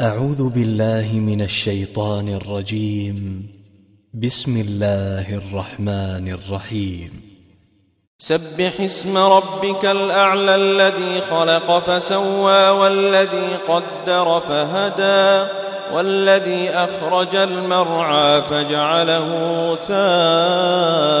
أعوذ بالله من الشيطان الرجيم. بسم الله الرحمن الرحيم. سبح اسم ربك الأعلى الذي خلق فسوى والذي قدر فهدى والذي أخرج المرعى فجعله غثاء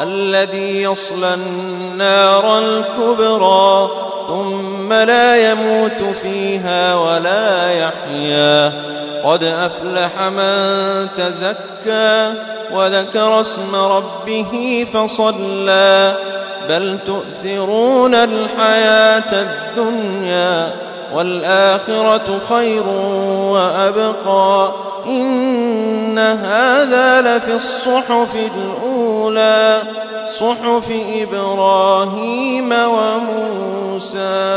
الذي يصلى النار الكبرى ثم لا يموت فيها ولا يحيا. قد أفلح من تزكى وذكر اسم ربه فصلى. بل تؤثرون الحياة الدنيا والآخرة خير وأبقى. إن هذا لفي الصحف الأولى. صحف إبراهيم وموسى.